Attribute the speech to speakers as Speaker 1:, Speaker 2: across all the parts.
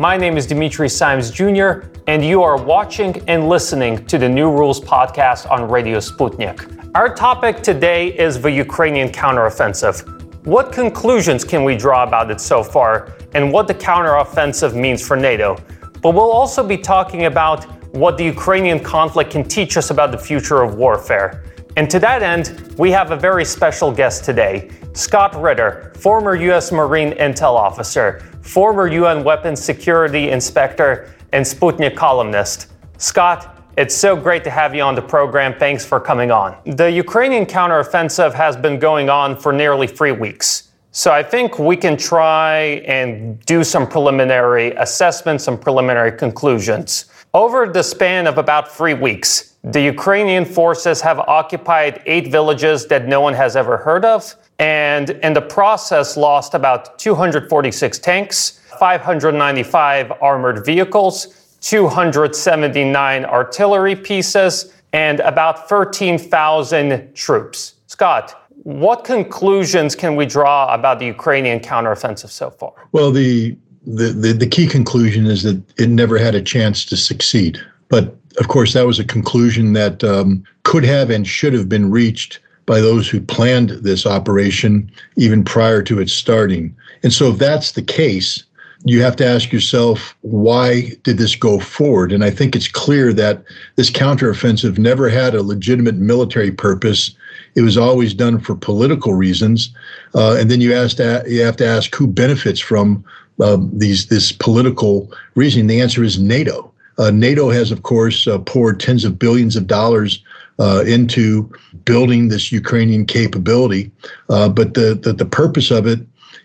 Speaker 1: My name is Dimitri Simes Jr., and you are watching and listening to the New Rules podcast on Radio Sputnik. Our topic today is the Ukrainian counteroffensive. What conclusions can we draw about it so far, and what the counteroffensive means for NATO? But we'll also be talking about what the Ukrainian conflict can teach us about the future of warfare. And to that end, we have a very special guest today Scott Ritter, former U.S. Marine intel officer, former UN Weapons Security Inspector, and Sputnik columnist. Scott, it's so great to have you on the program. Thanks for coming on. The Ukrainian counteroffensive has been going on for nearly three weeks. So I think we can try and do some preliminary assessments, some preliminary conclusions. Over the span of about three weeks, the Ukrainian forces have occupied eight villages that no one has ever heard of, and in the process, lost about 246 tanks, 595 armored vehicles, 279 artillery pieces, and about 13,000 troops. Scott, what conclusions can we draw about the Ukrainian counteroffensive so far?
Speaker 2: Well, the the, the, the key conclusion is that it never had a chance to succeed. But of course, that was a conclusion that um, could have and should have been reached by those who planned this operation even prior to its starting. And so, if that's the case, you have to ask yourself, why did this go forward? And I think it's clear that this counteroffensive never had a legitimate military purpose. It was always done for political reasons. Uh, and then you, ask to, you have to ask who benefits from um, these this political reasoning. The answer is NATO. Uh, NATO has, of course, uh, poured tens of billions of dollars uh, into building this Ukrainian capability. Uh, but the, the, the purpose of it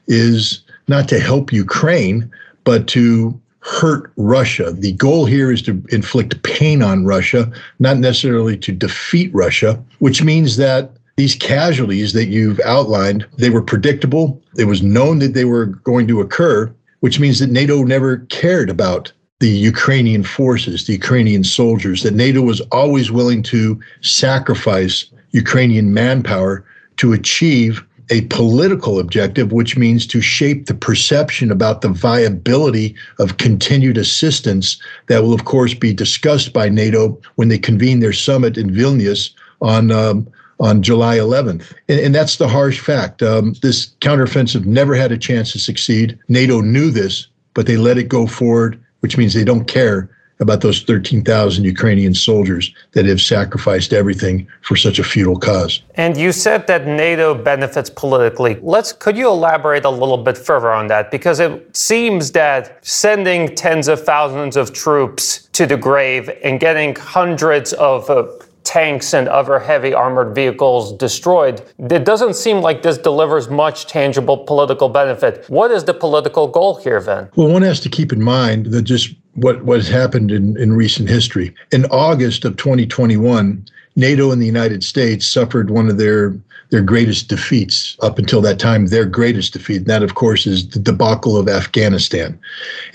Speaker 2: is not to help Ukraine, but to hurt Russia. The goal here is to inflict pain on Russia, not necessarily to defeat Russia, which means that these casualties that you've outlined, they were predictable. It was known that they were going to occur, which means that NATO never cared about the Ukrainian forces, the Ukrainian soldiers, that NATO was always willing to sacrifice Ukrainian manpower to achieve a political objective, which means to shape the perception about the viability of continued assistance that will, of course, be discussed by NATO when they convene their summit in Vilnius on. Um, on July 11th. And, and, that's the harsh fact. Um, this counteroffensive never had a chance to succeed. NATO knew this, but they let it go forward which means they don't care about those 13,000 Ukrainian soldiers that have sacrificed everything for such a futile cause.
Speaker 1: And you said that NATO benefits politically. Let's could you elaborate a little bit further on that because it seems that sending tens of thousands of troops to the grave and getting hundreds of uh, tanks and other heavy armored vehicles destroyed, it doesn't seem like this delivers much tangible political benefit. What is the political goal here then?
Speaker 2: Well, one has to keep in mind that just what, what has happened in, in recent history. In August of 2021, NATO and the United States suffered one of their their greatest defeats up until that time, their greatest defeat. And that, of course, is the debacle of Afghanistan.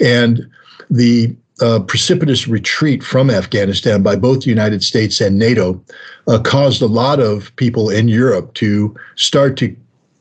Speaker 2: And the uh, precipitous retreat from Afghanistan by both the United States and NATO uh, caused a lot of people in Europe to start to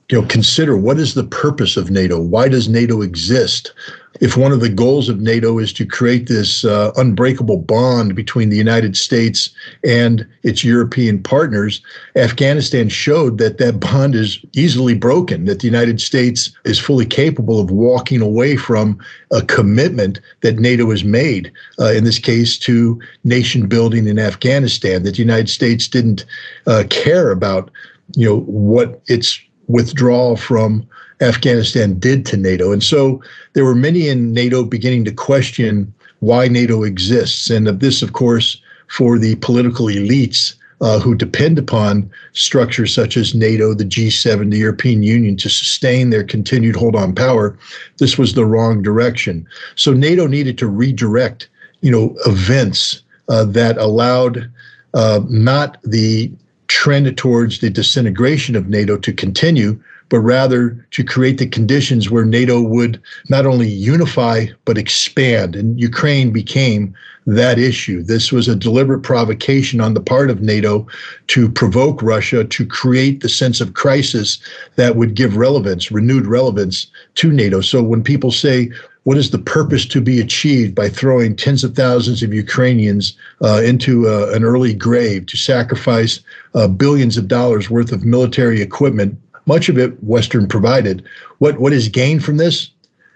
Speaker 2: you know consider what is the purpose of NATO? Why does NATO exist? If one of the goals of NATO is to create this uh, unbreakable bond between the United States and its European partners, Afghanistan showed that that bond is easily broken, that the United States is fully capable of walking away from a commitment that NATO has made, uh, in this case, to nation building in Afghanistan, that the United States didn't uh, care about you know what its withdrawal from Afghanistan did to NATO. And so there were many in NATO beginning to question why NATO exists. And of this, of course, for the political elites uh, who depend upon structures such as NATO, the G7, the European Union to sustain their continued hold on power, this was the wrong direction. So NATO needed to redirect, you know, events uh, that allowed uh, not the trend towards the disintegration of NATO to continue, but rather to create the conditions where NATO would not only unify but expand. And Ukraine became that issue. This was a deliberate provocation on the part of NATO to provoke Russia to create the sense of crisis that would give relevance, renewed relevance to NATO. So when people say, what is the purpose to be achieved by throwing tens of thousands of Ukrainians uh, into uh, an early grave to sacrifice uh, billions of dollars worth of military equipment, much of it Western provided? What what is gained from this?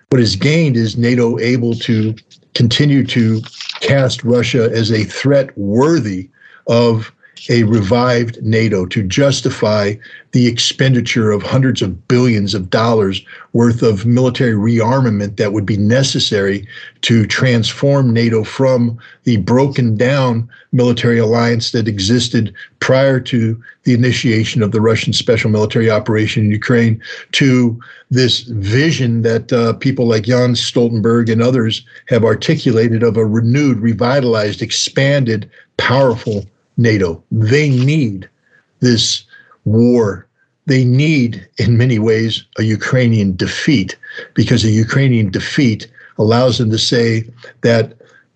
Speaker 2: What is gained is NATO able to continue to cast Russia as a threat worthy of a revived NATO to justify the expenditure of hundreds of billions of dollars worth of military rearmament that would be necessary to transform NATO from the broken down military alliance that existed prior to the initiation of the Russian special military operation in Ukraine to this vision that uh, people like Jens Stoltenberg and others have articulated of a renewed, revitalized, expanded, powerful NATO. They need this war. They need, in many ways, a Ukrainian defeat because a Ukrainian defeat allows them to say that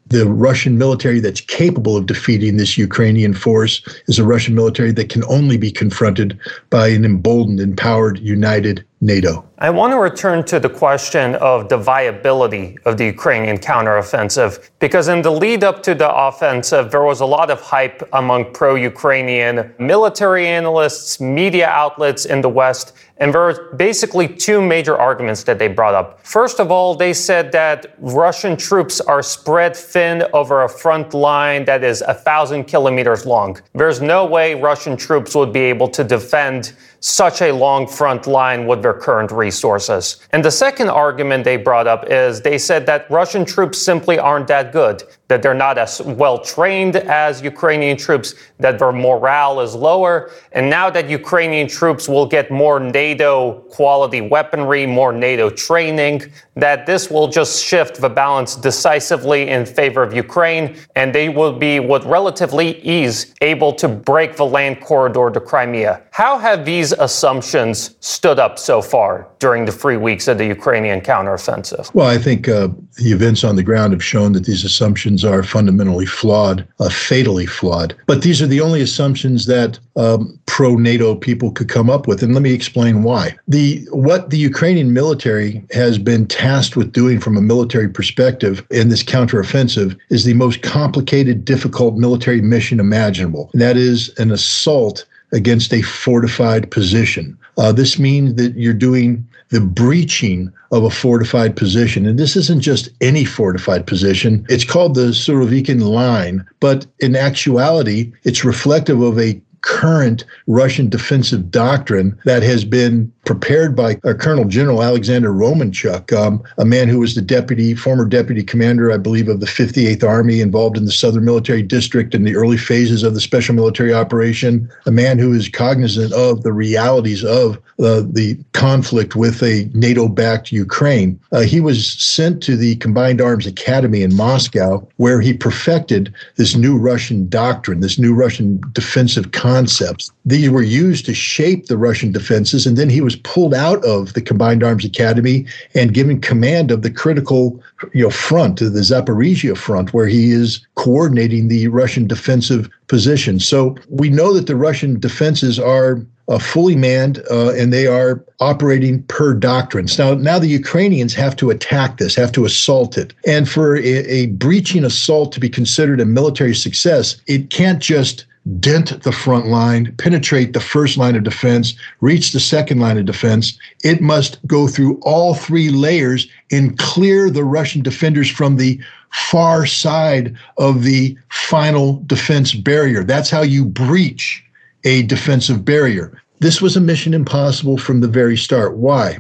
Speaker 2: the Russian military that's capable of defeating this Ukrainian force is a Russian military that can only be confronted by an emboldened, empowered, united NATO.
Speaker 1: I want to return to the question of the viability of the Ukrainian counteroffensive, because in the lead up to the offensive, there was a lot of hype among pro Ukrainian military analysts, media outlets in the West, and there were basically two major arguments that they brought up. First of all, they said that Russian troops are spread thin over a front line that is a thousand kilometers long. There's no way Russian troops would be able to defend such a long front line with their current resources. And the second argument they brought up is they said that Russian troops simply aren't that good, that they're not as well trained as Ukrainian troops, that their morale is lower. And now that Ukrainian troops will get more NATO quality weaponry, more NATO training, that this will just shift the balance decisively in favor of Ukraine, and they will be with relatively ease able to break the land corridor to Crimea. How have these assumptions stood up so far during the three weeks of the Ukrainian counteroffensive?
Speaker 2: Well, I think uh, the events on the ground have shown that these assumptions are fundamentally flawed, uh, fatally flawed. But these are the only assumptions that um, pro NATO people could come up with, and let me explain why. The what the Ukrainian military has been tasked with doing from a military perspective in this counteroffensive is the most complicated, difficult military mission imaginable. And that is an assault against a fortified position. Uh, this means that you're doing the breaching of a fortified position. And this isn't just any fortified position. It's called the Surovikin line, but in actuality, it's reflective of a current Russian defensive doctrine that has been prepared by our Colonel General Alexander Romanchuk, um, a man who was the deputy, former deputy commander, I believe, of the 58th Army, involved in the Southern Military District in the early phases of the special military operation, a man who is cognizant of the realities of uh, the conflict with a NATO backed Ukraine. Uh, he was sent to the Combined Arms Academy in Moscow, where he perfected this new Russian doctrine, this new Russian defensive concepts. These were used to shape the Russian defenses, and then he was pulled out of the Combined Arms Academy and given command of the critical you know, front, the Zaporizhia front, where he is coordinating the Russian defensive position. So we know that the Russian defenses are uh, fully manned uh, and they are operating per doctrines. Now, now the Ukrainians have to attack this, have to assault it. And for a, a breaching assault to be considered a military success, it can't just dent the front line, penetrate the first line of defense, reach the second line of defense. It must go through all three layers and clear the Russian defenders from the far side of the final defense barrier. That's how you breach a defensive barrier. This was a mission impossible from the very start. Why?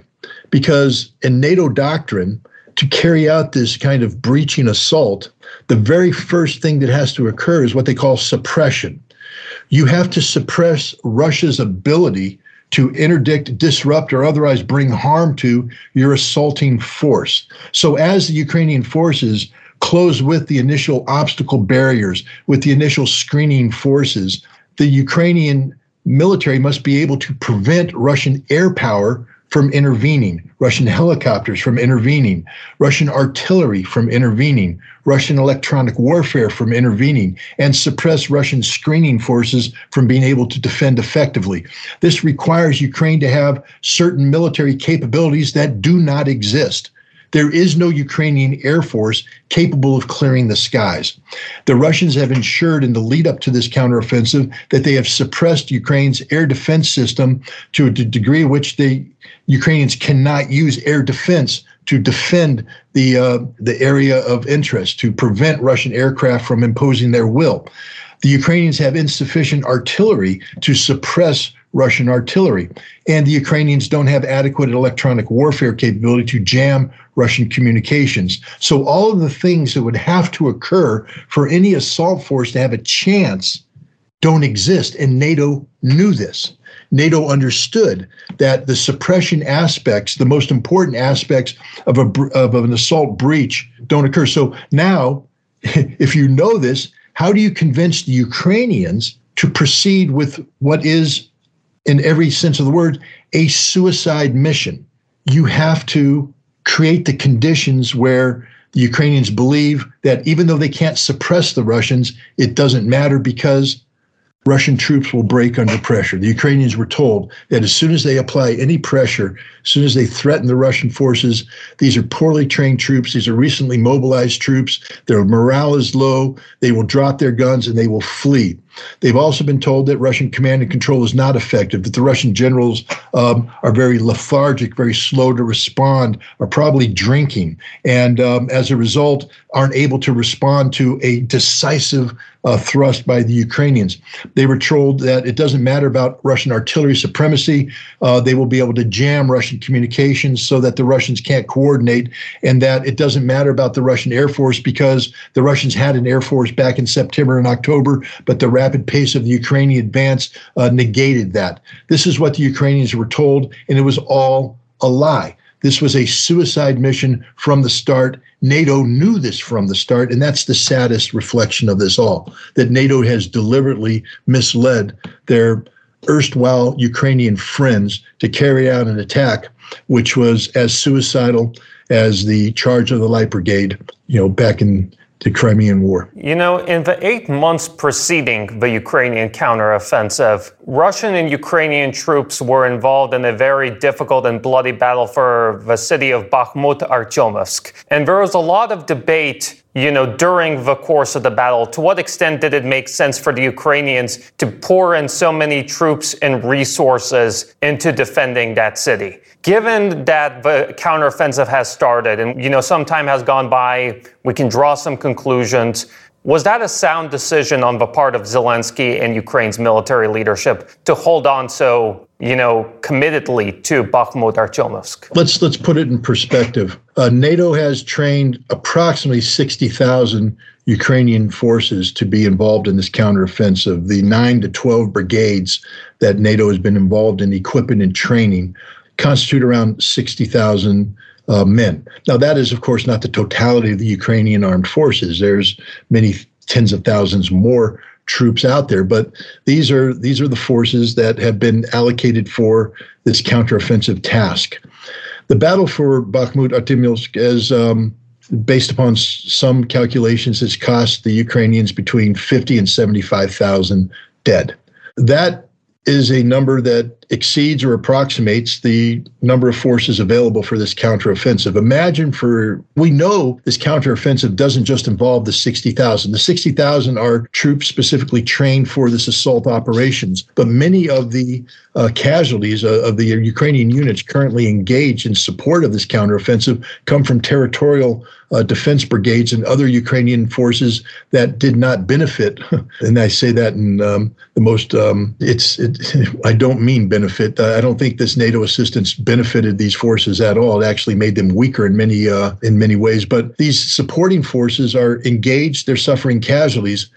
Speaker 2: Because in NATO doctrine, to carry out this kind of breaching assault, the very first thing that has to occur is what they call suppression. You have to suppress Russia's ability to interdict, disrupt, or otherwise bring harm to your assaulting force. So, as the Ukrainian forces close with the initial obstacle barriers, with the initial screening forces, the Ukrainian military must be able to prevent Russian air power from intervening, Russian helicopters from intervening, Russian artillery from intervening, Russian electronic warfare from intervening, and suppress Russian screening forces from being able to defend effectively. This requires Ukraine to have certain military capabilities that do not exist. There is no Ukrainian air force capable of clearing the skies. The Russians have ensured in the lead up to this counteroffensive that they have suppressed Ukraine's air defense system to a degree which the Ukrainians cannot use air defense to defend the uh, the area of interest to prevent Russian aircraft from imposing their will. The Ukrainians have insufficient artillery to suppress Russian artillery, and the Ukrainians don't have adequate electronic warfare capability to jam Russian communications. So all of the things that would have to occur for any assault force to have a chance don't exist, and NATO knew this. NATO understood that the suppression aspects, the most important aspects of, a, of an assault breach, don't occur. So now, if you know this, how do you convince the Ukrainians to proceed with what is, in every sense of the word, a suicide mission? You have to create the conditions where the Ukrainians believe that even though they can't suppress the Russians, it doesn't matter because Russian troops will break under pressure. The Ukrainians were told that as soon as they apply any pressure, as soon as they threaten the Russian forces, these are poorly trained troops. These are recently mobilized troops. Their morale is low. They will drop their guns and they will flee. They've also been told that Russian command and control is not effective, that the Russian generals um, are very lethargic, very slow to respond, are probably drinking, and um, as a result, aren't able to respond to a decisive uh, thrust by the Ukrainians. They were told that it doesn't matter about Russian artillery supremacy. Uh, they will be able to jam Russian communications so that the Russians can't coordinate, and that it doesn't matter about the Russian Air Force because the Russians had an Air Force back in September and October, but the rapid pace of the Ukrainian advance uh, negated that. This is what the Ukrainians were told, and it was all a lie. This was a suicide mission from the start. NATO knew this from the start, and that's the saddest reflection of this all that NATO has deliberately misled their erstwhile Ukrainian friends to carry out an attack which was as suicidal as the charge of the Light Brigade, you know, back in the Crimean War.
Speaker 1: You know, in the eight months preceding the Ukrainian counteroffensive, Russian and Ukrainian troops were involved in a very difficult and bloody battle for the city of Bakhmut Artyomovsk. And there was a lot of debate you know, during the course of the battle, to what extent did it make sense for the Ukrainians to pour in so many troops and resources into defending that city? Given that the counteroffensive has started and, you know, some time has gone by, we can draw some conclusions. Was that a sound decision on the part of Zelensky and Ukraine's military leadership to hold on so, you know, committedly to Bakhmut Artyomovsk?
Speaker 2: Let's let's put it in perspective. Uh, NATO has trained approximately 60,000 Ukrainian forces to be involved in this counteroffensive. The 9 to 12 brigades that NATO has been involved in equipping and training constitute around 60,000 uh, men. Now, that is, of course, not the totality of the Ukrainian armed forces. There's many tens of thousands more troops out there, but these are these are the forces that have been allocated for this counteroffensive task. The battle for Bakhmut Artyomovsk is um, based upon some calculations, has cost the Ukrainians between 50 and 75,000 dead. That is a number that exceeds or approximates the number of forces available for this counteroffensive. Imagine for, we know this counteroffensive doesn't just involve the 60,000. The 60,000 are troops specifically trained for this assault operations, but many of the uh, casualties uh, of the Ukrainian units currently engaged in support of this counteroffensive come from territorial uh, defense brigades and other Ukrainian forces that did not benefit. and I say that in um, the most, um, it's, it, I don't mean benefit. Uh, I don't think this NATO assistance benefited these forces at all. It actually made them weaker in many uh, in many ways. But these supporting forces are engaged. They're suffering casualties.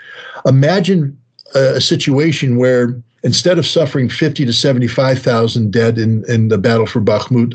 Speaker 2: Imagine a, a situation where instead of suffering 50 to 75,000 dead in, in the battle for Bakhmut,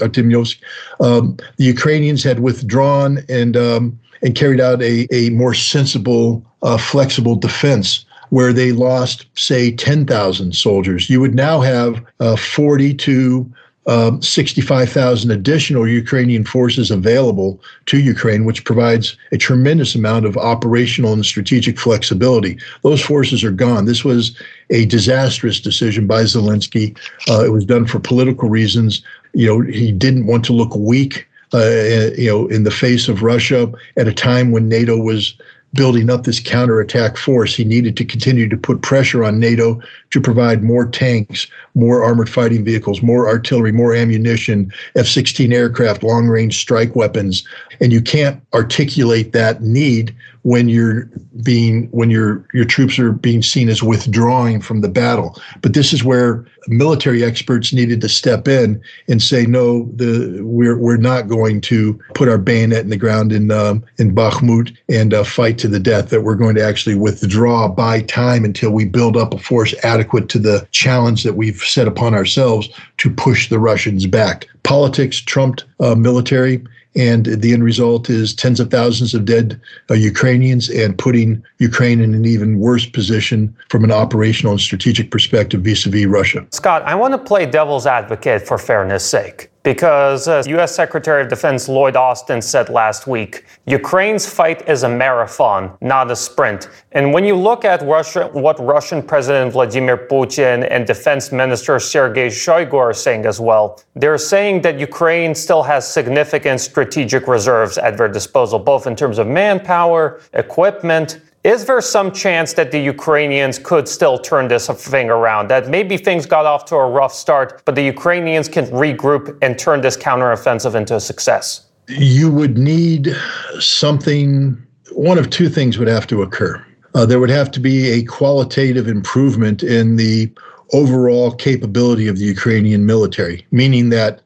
Speaker 2: um, the Ukrainians had withdrawn and um, and carried out a, a more sensible, uh, flexible defense where they lost, say, 10,000 soldiers. You would now have uh, 40 to um, 65,000 additional Ukrainian forces available to Ukraine, which provides a tremendous amount of operational and strategic flexibility. Those forces are gone. This was a disastrous decision by Zelensky. Uh, it was done for political reasons. You know, he didn't want to look weak uh, you know, in the face of Russia at a time when NATO was building up this counterattack force. He needed to continue to put pressure on NATO to provide more tanks, more armored fighting vehicles, more artillery, more ammunition, F 16 aircraft, long range strike weapons. And you can't articulate that need when you're being when your your troops are being seen as withdrawing from the battle. But this is where military experts needed to step in and say, no, the we're we're not going to put our bayonet in the ground in um, in Bakhmut and uh, fight to the death. That we're going to actually withdraw, by time until we build up a force adequate to the challenge that we've set upon ourselves to push the Russians back. Politics trumped uh, military and the end result is tens of thousands of dead uh, Ukrainians and putting Ukraine in an even worse position from an operational and strategic perspective vis a vis Russia.
Speaker 1: Scott, I want to play devil's advocate for fairness' sake because uh, as U.S. Secretary of Defense Lloyd Austin said last week, Ukraine's fight is a marathon, not a sprint. And when you look at Russia, what Russian President Vladimir Putin and Defense Minister Sergei Shoigu are saying as well, they're saying that Ukraine still has significant strategic reserves at their disposal, both in terms of manpower, equipment, is there some chance that the Ukrainians could still turn this thing around? That maybe things got off to a rough start, but the Ukrainians can regroup and turn this counteroffensive into a success?
Speaker 2: You would need something, one of two things would have to occur. Uh, there would have to be a qualitative improvement in the overall capability of the Ukrainian military, meaning that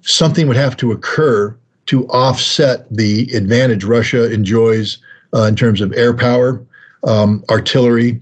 Speaker 2: something would have to occur to offset the advantage Russia enjoys in terms of air power, um, artillery,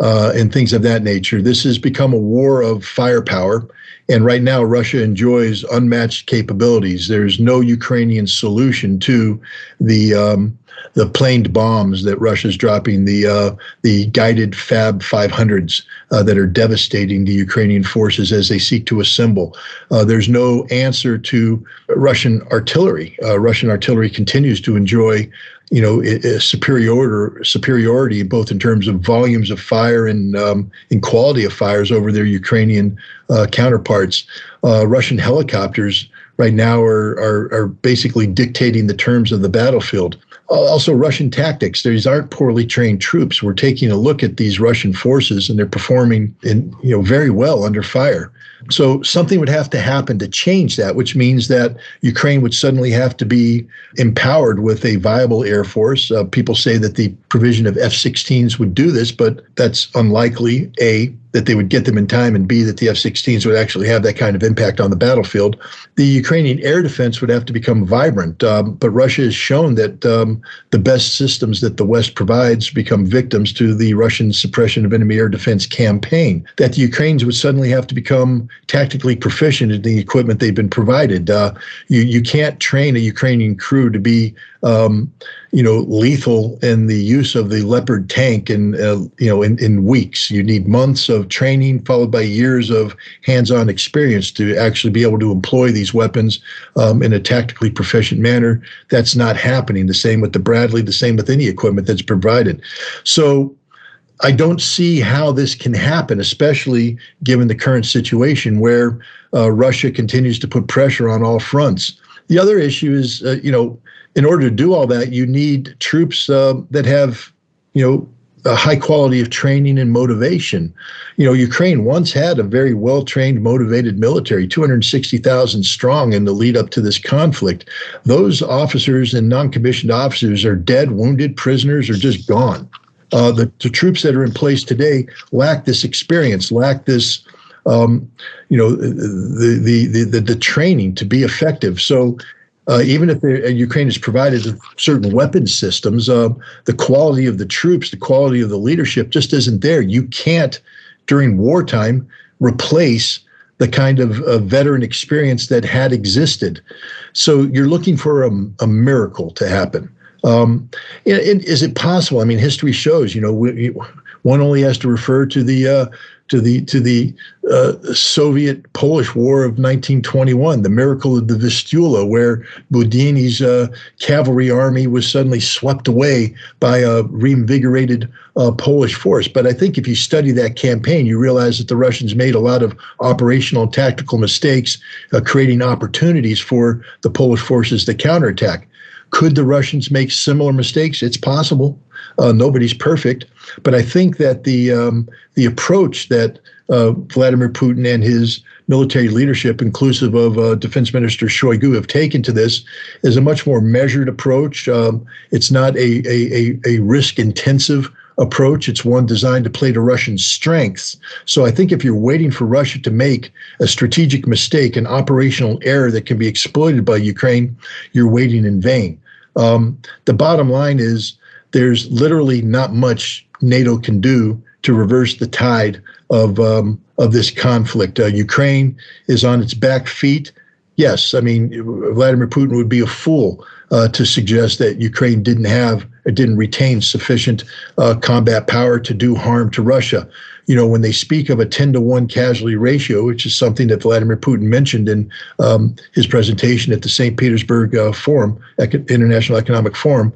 Speaker 2: uh, and things of that nature. This has become a war of firepower. And right now, Russia enjoys unmatched capabilities. There's no Ukrainian solution to the um, the planed bombs that Russia's dropping, the uh, the guided Fab 500s uh, that are devastating the Ukrainian forces as they seek to assemble. Uh, there's no answer to Russian artillery. Uh, Russian artillery continues to enjoy you know, superiority, superiority both in terms of volumes of fire and um, in quality of fires over their Ukrainian uh, counterparts. Uh, Russian helicopters right now are, are, are basically dictating the terms of the battlefield. Also, Russian tactics. These aren't poorly trained troops. We're taking a look at these Russian forces, and they're performing in you know very well under fire. So something would have to happen to change that, which means that Ukraine would suddenly have to be empowered with a viable air force. Uh, people say that the provision of F 16s would do this, but that's unlikely. A, that they would get them in time, and B, that the F 16s would actually have that kind of impact on the battlefield. The Ukrainian air defense would have to become vibrant, um, but Russia has shown that um, the best systems that the West provides become victims to the Russian suppression of enemy air defense campaign. That the Ukrainians would suddenly have to become tactically proficient in the equipment they've been provided. Uh, you, you can't train a Ukrainian crew to be um, you know, lethal in the use of the Leopard tank in, uh, you know, in, in weeks. You need months of training followed by years of hands-on experience to actually be able to employ these weapons um, in a tactically proficient manner. That's not happening. The same with the Bradley, the same with any equipment that's provided. So I don't see how this can happen, especially given the current situation where uh, Russia continues to put pressure on all fronts. The other issue is, uh, you know, in order to do all that, you need troops uh, that have, you know, a high quality of training and motivation. You know, Ukraine once had a very well trained, motivated military, 260,000 strong in the lead up to this conflict. Those officers and non commissioned officers are dead, wounded, prisoners, or just gone. Uh, the, the troops that are in place today lack this experience, lack this um, you know the, the the the training to be effective. So uh, even if uh, Ukraine has provided certain weapon systems, uh, the quality of the troops, the quality of the leadership just isn't there. You can't, during wartime, replace the kind of uh, veteran experience that had existed. So you're looking for a, a miracle to happen. Um, and, and is it possible? I mean, history shows, you know, we, One only has to refer to the uh, to the to the uh, Soviet Polish War of 1921, the miracle of the Vistula, where Budyonny's uh, cavalry army was suddenly swept away by a reinvigorated uh, Polish force. But I think if you study that campaign, you realize that the Russians made a lot of operational and tactical mistakes, uh, creating opportunities for the Polish forces to counterattack. Could the Russians make similar mistakes? It's possible. Uh, nobody's perfect, but I think that the um, the approach that uh, Vladimir Putin and his military leadership, inclusive of uh, Defense Minister Shoigu, have taken to this is a much more measured approach. Um, it's not a, a, a, a risk intensive approach. It's one designed to play to Russian strengths. So I think if you're waiting for Russia to make a strategic mistake, an operational error that can be exploited by Ukraine, you're waiting in vain. Um, the bottom line is there's literally not much NATO can do to reverse the tide of um, of this conflict. Uh, Ukraine is on its back feet. Yes, I mean Vladimir Putin would be a fool uh, to suggest that Ukraine didn't have didn't retain sufficient uh, combat power to do harm to Russia you know, when they speak of a 10 to 1 casualty ratio, which is something that Vladimir Putin mentioned in um, his presentation at the St. Petersburg uh, Forum, International Economic Forum,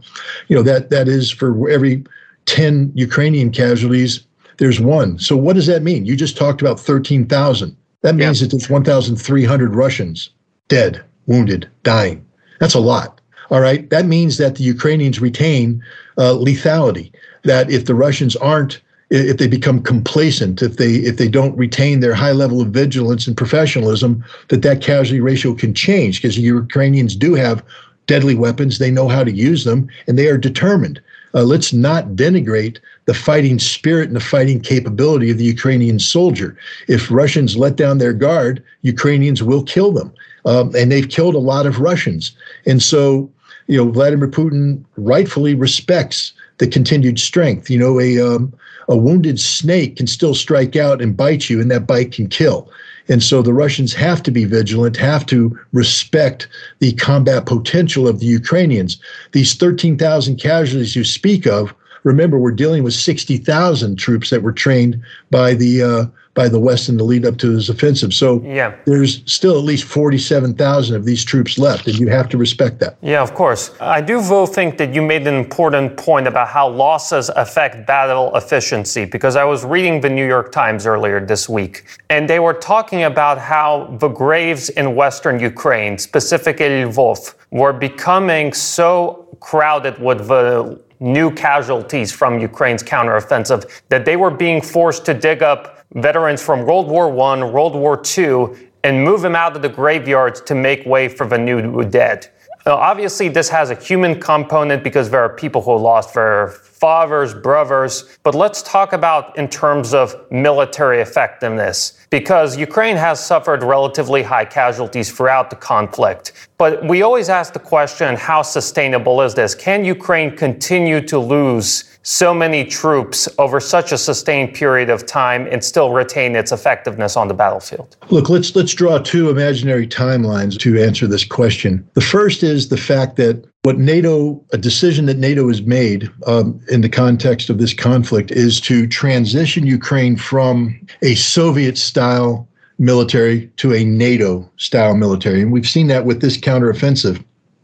Speaker 2: you know, that that is for every 10 Ukrainian casualties, there's one. So what does that mean? You just talked about 13,000. That means yeah. that there's 1,300 Russians dead, wounded, dying. That's a lot. All right. That means that the Ukrainians retain uh, lethality. That if the Russians aren't if they become complacent, if they if they don't retain their high level of vigilance and professionalism, that that casualty ratio can change because Ukrainians do have deadly weapons. They know how to use them, and they are determined. Uh, let's not denigrate the fighting spirit and the fighting capability of the Ukrainian soldier. If Russians let down their guard, Ukrainians will kill them, um, and they've killed a lot of Russians. And so, you know, Vladimir Putin rightfully respects the continued strength. You know, a um, a wounded snake can still strike out and bite you, and that bite can kill. And so the Russians have to be vigilant, have to respect the combat potential of the Ukrainians. These 13,000 casualties you speak of, remember, we're dealing with 60,000 troops that were trained by the uh, by the West in the lead up to his offensive. So yeah. there's still at least 47,000 of these troops left, and you have to respect that.
Speaker 1: Yeah, of course. I do, though, think that you made an important point about how losses affect battle efficiency, because I was reading the New York Times earlier this week, and they were talking about how the graves in Western Ukraine, specifically Lvov, were becoming so crowded with the new casualties from Ukraine's counteroffensive that they were being forced to dig up veterans from World War I, World War II, and move them out of the graveyards to make way for the new dead. Now, obviously, this has a human component because there are people who lost their fathers, brothers. But let's talk about in terms of military effectiveness, because Ukraine has suffered relatively high casualties throughout the conflict. But we always ask the question how sustainable is this? Can Ukraine continue to lose so many troops over such a sustained period of time and still retain its effectiveness on the battlefield?
Speaker 2: Look, let's let's draw two imaginary timelines to answer this question. The first is the fact that what NATO, a decision that NATO has made um, in the context of this conflict, is to transition Ukraine from a Soviet style military to a NATO style military. And we've seen that with this counteroffensive.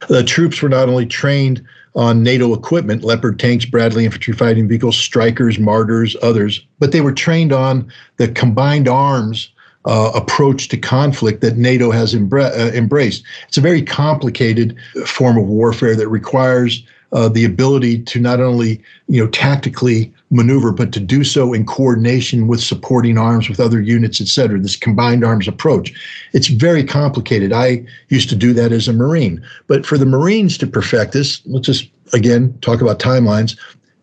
Speaker 2: The troops were not only trained on NATO equipment, Leopard tanks, Bradley infantry fighting vehicles, Strykers, Marders, others, but they were trained on the combined arms uh, approach to conflict that NATO has embra- uh, embraced. It's a very complicated form of warfare that requires uh, the ability to not only you know tactically maneuver, but to do so in coordination with supporting arms with other units, et cetera. This combined arms approach. It's very complicated. I used to do that as a Marine, but for the Marines to perfect this, let's just again talk about timelines.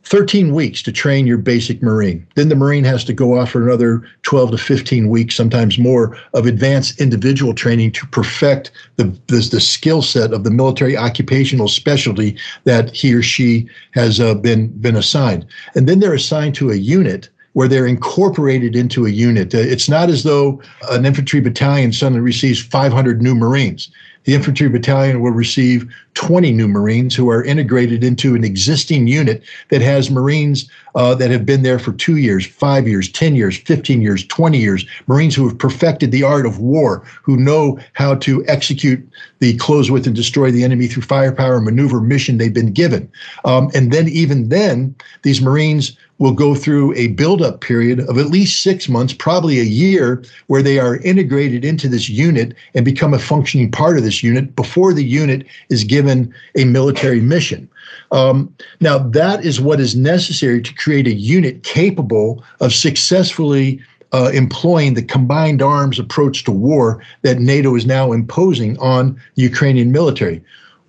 Speaker 2: 13 weeks to train your basic Marine. Then the Marine has to go off for another 12 to 15 weeks, sometimes more, of advanced individual training to perfect the, the, the skill set of the military occupational specialty that he or she has uh, been, been assigned. And then they're assigned to a unit where they're incorporated into a unit. Uh, it's not as though an infantry battalion suddenly receives 500 new Marines the infantry battalion will receive 20 new Marines who are integrated into an existing unit that has Marines uh, that have been there for two years, five years, 10 years, 15 years, 20 years, Marines who have perfected the art of war, who know how to execute the close with and destroy the enemy through firepower and maneuver mission they've been given. Um, and then, even then, these Marines will go through a buildup period of at least six months, probably a year, where they are integrated into this unit and become a functioning part of this unit before the unit is given a military mission. Um, now, that is what is necessary to create a unit capable of successfully uh, employing the combined arms approach to war that NATO is now imposing on the Ukrainian military.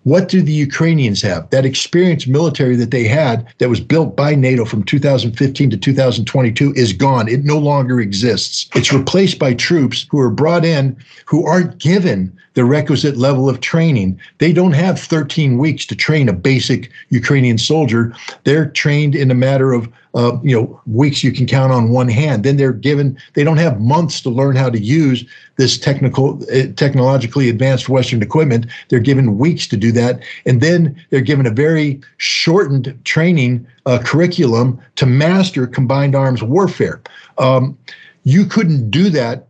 Speaker 2: What do the Ukrainians have? That experienced military that they had that was built by NATO from 2015 to 2022 is gone. It no longer exists. It's replaced by troops who are brought in who aren't given the requisite level of training. They don't have 13 weeks to train a basic Ukrainian soldier. They're trained in a matter of uh, you know weeks you can count on one hand. Then they're given they don't have months to learn how to use this technical uh, technologically advanced Western equipment. They're given weeks to do that, and then they're given a very shortened training uh, curriculum to master combined arms warfare. Um, you couldn't do that.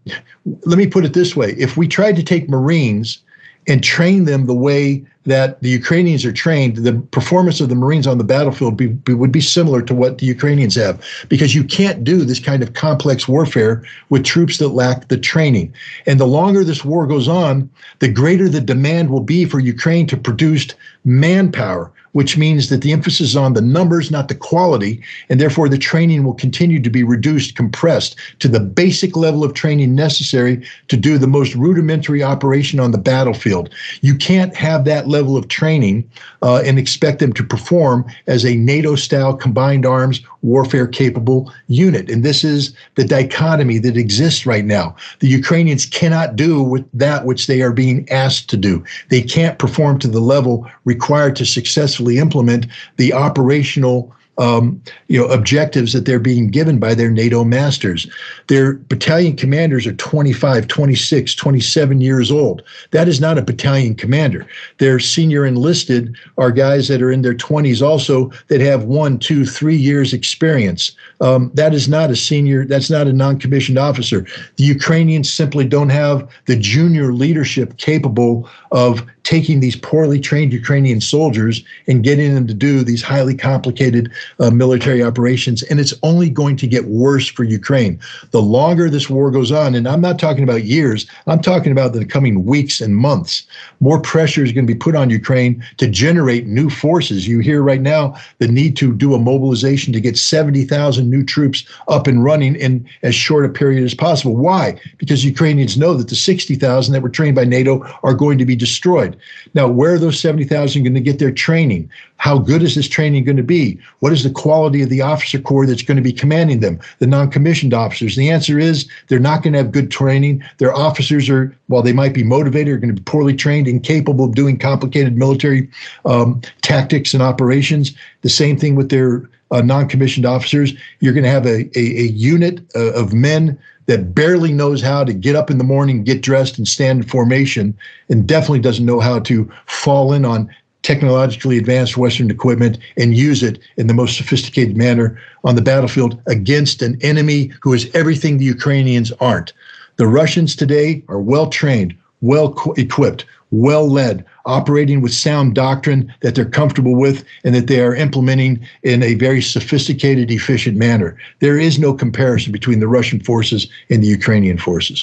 Speaker 2: Let me put it this way: if we tried to take Marines and train them the way that the Ukrainians are trained, the performance of the Marines on the battlefield be, be, would be similar to what the Ukrainians have, because you can't do this kind of complex warfare with troops that lack the training. And the longer this war goes on, the greater the demand will be for Ukraine to produce manpower which means that the emphasis is on the numbers, not the quality, and therefore the training will continue to be reduced, compressed to the basic level of training necessary to do the most rudimentary operation on the battlefield. You can't have that level of training uh, and expect them to perform as a NATO style combined arms warfare capable unit. And this is the dichotomy that exists right now. The Ukrainians cannot do with that which they are being asked to do. They can't perform to the level required to successfully implement the operational um, you know objectives that they're being given by their NATO masters. Their battalion commanders are 25, 26, 27 years old. That is not a battalion commander. Their senior enlisted are guys that are in their 20s also that have one, two, three years experience. Um, that is not a senior. That's not a non-commissioned officer. The Ukrainians simply don't have the junior leadership capable of taking these poorly trained Ukrainian soldiers and getting them to do these highly complicated uh, military operations. And it's only going to get worse for Ukraine. The longer this war goes on, and I'm not talking about years, I'm talking about the coming weeks and months, more pressure is going to be put on Ukraine to generate new forces. You hear right now the need to do a mobilization to get 70,000 new troops up and running in as short a period as possible. Why? Because Ukrainians know that the 60,000 that were trained by NATO are going to be destroyed. Now, where are those 70,000 going to get their training? How good is this training going to be? What is the quality of the officer corps that's going to be commanding them, the non commissioned officers? The answer is they're not going to have good training. Their officers are, while they might be motivated, are going to be poorly trained, incapable of doing complicated military um, tactics and operations. The same thing with their uh, non commissioned officers. You're going to have a, a, a unit uh, of men that barely knows how to get up in the morning, get dressed, and stand in formation, and definitely doesn't know how to fall in on technologically advanced Western equipment and use it in the most sophisticated manner on the battlefield against an enemy who is everything the Ukrainians aren't. The Russians today are well trained, well equipped, well led, operating with sound doctrine that they're comfortable with and that they are implementing in a very sophisticated, efficient manner. There is no comparison between the Russian forces and the Ukrainian forces.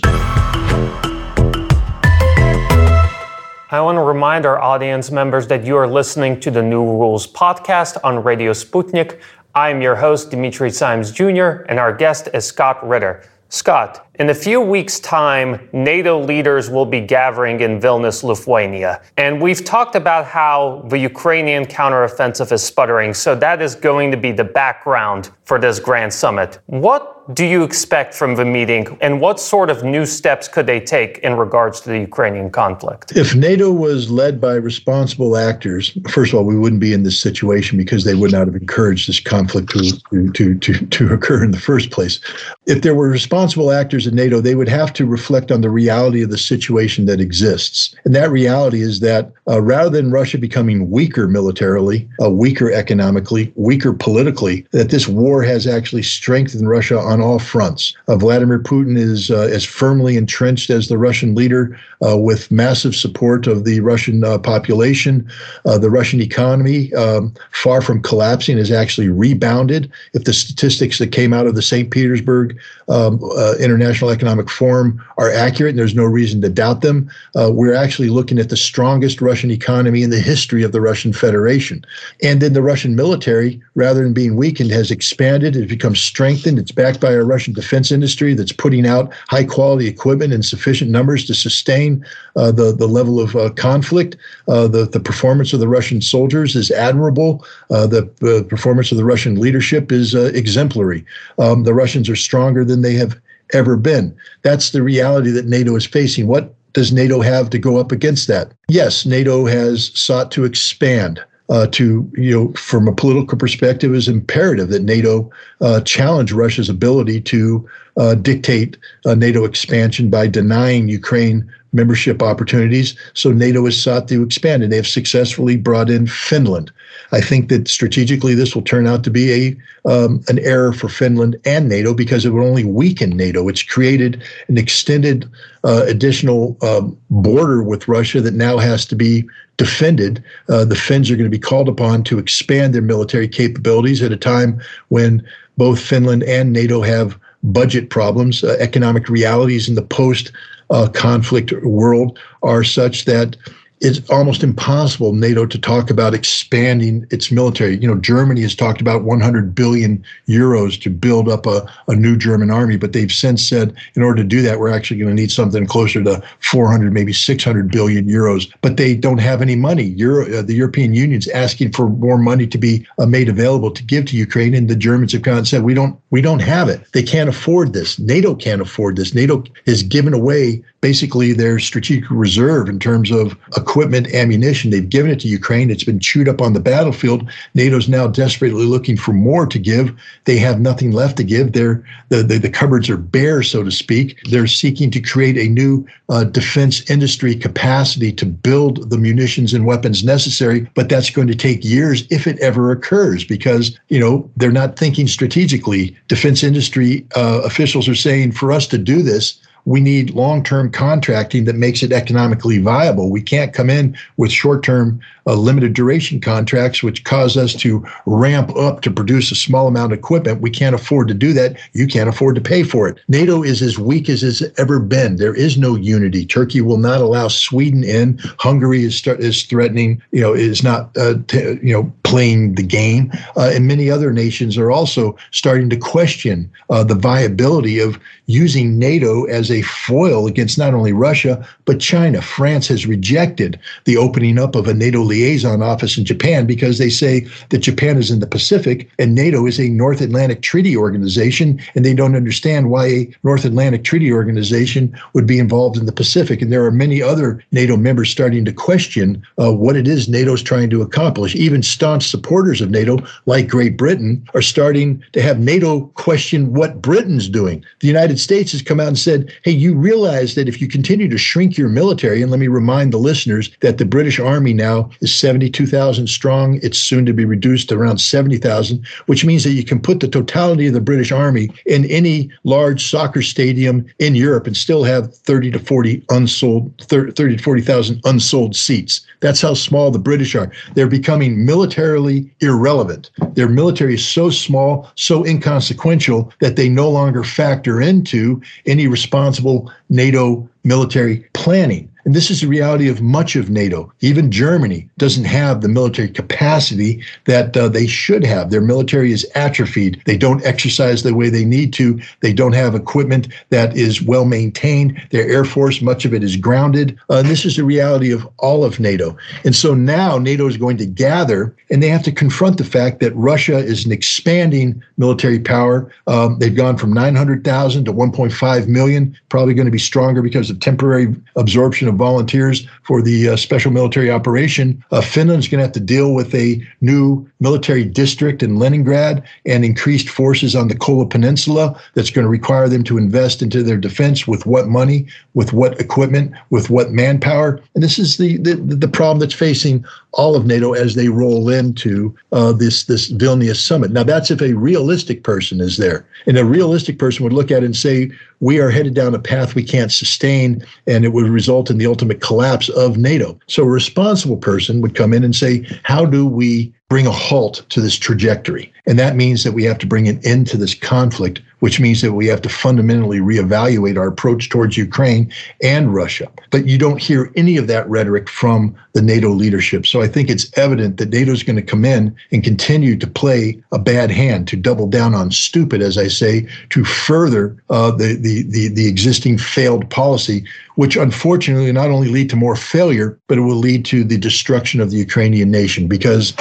Speaker 1: I want to remind our audience members that you are listening to the New Rules podcast on Radio Sputnik. I'm your host, Dimitri Simes Jr., and our guest is Scott Ritter. Scott, in a few weeks' time, NATO leaders will be gathering in Vilnius, Lithuania. And we've talked about how the Ukrainian counteroffensive is sputtering, so that is going to be the background for this grand summit. What do you expect from the meeting, and what sort of new steps could they take in regards to the Ukrainian conflict?
Speaker 2: If NATO was led by responsible actors, first of all, we wouldn't be in this situation because they would not have encouraged this conflict to, to, to, to occur in the first place. If there were responsible actors leaders of NATO, they would have to reflect on the reality of the situation that exists. And that reality is that uh, rather than Russia becoming weaker militarily, uh, weaker economically, weaker politically, that this war has actually strengthened Russia on all fronts. Uh, Vladimir Putin is uh, as firmly entrenched as the Russian leader uh, with massive support of the Russian uh, population. the Russian economy, um, far from collapsing, has actually rebounded. If the statistics that came out of the St. Petersburg um, International Economic Forum are accurate, and there's no reason to doubt them, we're actually looking at the strongest Russian economy in the history of the Russian Federation. And then the Russian military, rather than being weakened, has expanded, has become strengthened. It's backed by a Russian defense industry that's putting out high quality equipment in sufficient numbers to sustain uh, the, the level of uh, conflict. Uh, the, the performance of the Russian soldiers is admirable. Uh, the performance of the Russian leadership is uh, exemplary. Um, the Russians are stronger than they have ever been. That's the reality that NATO is facing. What does NATO have to go up against that? Yes, NATO has sought to expand. Uh, to you know, from a political perspective, is imperative that NATO uh, challenge Russia's ability to uh, dictate NATO expansion by denying Ukraine membership opportunities. So NATO has sought to expand, and they have successfully brought in Finland. I think that strategically this will turn out to be a um, an error for Finland and NATO because it would only weaken NATO. It's created an extended uh, additional um, border with Russia that now has to be defended. Uh, the Finns are going to be called upon to expand their military capabilities at a time when both Finland and NATO have budget problems. Uh, economic realities in the post uh, conflict world are such that it's almost impossible NATO to talk about expanding its military. You know, Germany has talked about 100 billion euros to build up a, a new German army, but they've since said in order to do that, we're actually going to need something closer to 400, maybe 600 billion euros. But they don't have any money. Euro, uh, the European Union's asking for more money to be uh, made available to give to Ukraine, and the Germans have come and said we don't we don't have it. They can't afford this. NATO can't afford this. NATO has given away basically their strategic reserve in terms of equipment, ammunition. They've given it to Ukraine. It's been chewed up on the battlefield. NATO's now desperately looking for more to give. They have nothing left to give. They're, the, the, the cupboards are bare, so to speak. They're seeking to create a new uh, defense industry capacity to build the munitions and weapons necessary, but that's going to take years if it ever occurs because, you know, they're not thinking strategically. Defense industry uh, officials are saying for us to do this, we need long term contracting that makes it economically viable. We can't come in with short term, uh, limited duration contracts, which cause us to ramp up to produce a small amount of equipment. We can't afford to do that. You can't afford to pay for it. NATO is as weak as it's ever been. There is no unity. Turkey will not allow Sweden in. Hungary is, start, is threatening, you know, is not, uh, t- you know, playing the game. Uh, and many other nations are also starting to question uh, the viability of using NATO as a foil against not only Russia, but China. France has rejected the opening up of a NATO liaison office in Japan because they say that Japan is in the Pacific and NATO is a North Atlantic Treaty Organization, and they don't understand why a North Atlantic Treaty Organization would be involved in the Pacific. And there are many other NATO members starting to question uh, what it is NATO is trying to accomplish. Even staunch supporters of NATO, like Great Britain, are starting to have NATO question what Britain's doing. The United States has come out and said, hey, you realize that if you continue to shrink your military, and let me remind the listeners that the British Army now is 72,000 strong, it's soon to be reduced to around 70,000, which means that you can put the totality of the British Army in any large soccer stadium in Europe and still have 30 to 40 unsold, 30 to 40,000 unsold seats. That's how small the British are. They're becoming militarily irrelevant. Their military is so small, so inconsequential that they no longer factor into any responsible NATO military planning. And this is the reality of much of NATO. Even Germany doesn't have the military capacity that uh, they should have. Their military is atrophied. They don't exercise the way they need to. They don't have equipment that is well maintained. Their air force, much of it is grounded. Uh, and this is the reality of all of NATO. And so now NATO is going to gather and they have to confront the fact that Russia is an expanding military power. Um, they've gone from 900,000 to 1.5 million, probably going to be stronger because of temporary absorption of volunteers for the uh, special military operation. Uh, Finland's going to have to deal with a new military district in Leningrad and increased forces on the Kola Peninsula that's going to require them to invest into their defense with what money, with what equipment, with what manpower. And this is the, the, the problem that's facing all of NATO as they roll into uh, this, this Vilnius summit. Now, that's if a realistic person is there. And a realistic person would look at it and say, we are headed down a path we can't sustain, and it would result in the ultimate collapse of NATO. So a responsible person would come in and say, how do we bring a halt to this trajectory? And that means that we have to bring an end to this conflict, which means that we have to fundamentally reevaluate our approach towards Ukraine and Russia. But you don't hear any of that rhetoric from the NATO leadership. So I think it's evident that NATO is going to come in and continue to play a bad hand, to double down on stupid, as I say, to further uh, the, the, the, the existing failed policy, which unfortunately not only lead to more failure, but it will lead to the destruction of the Ukrainian nation because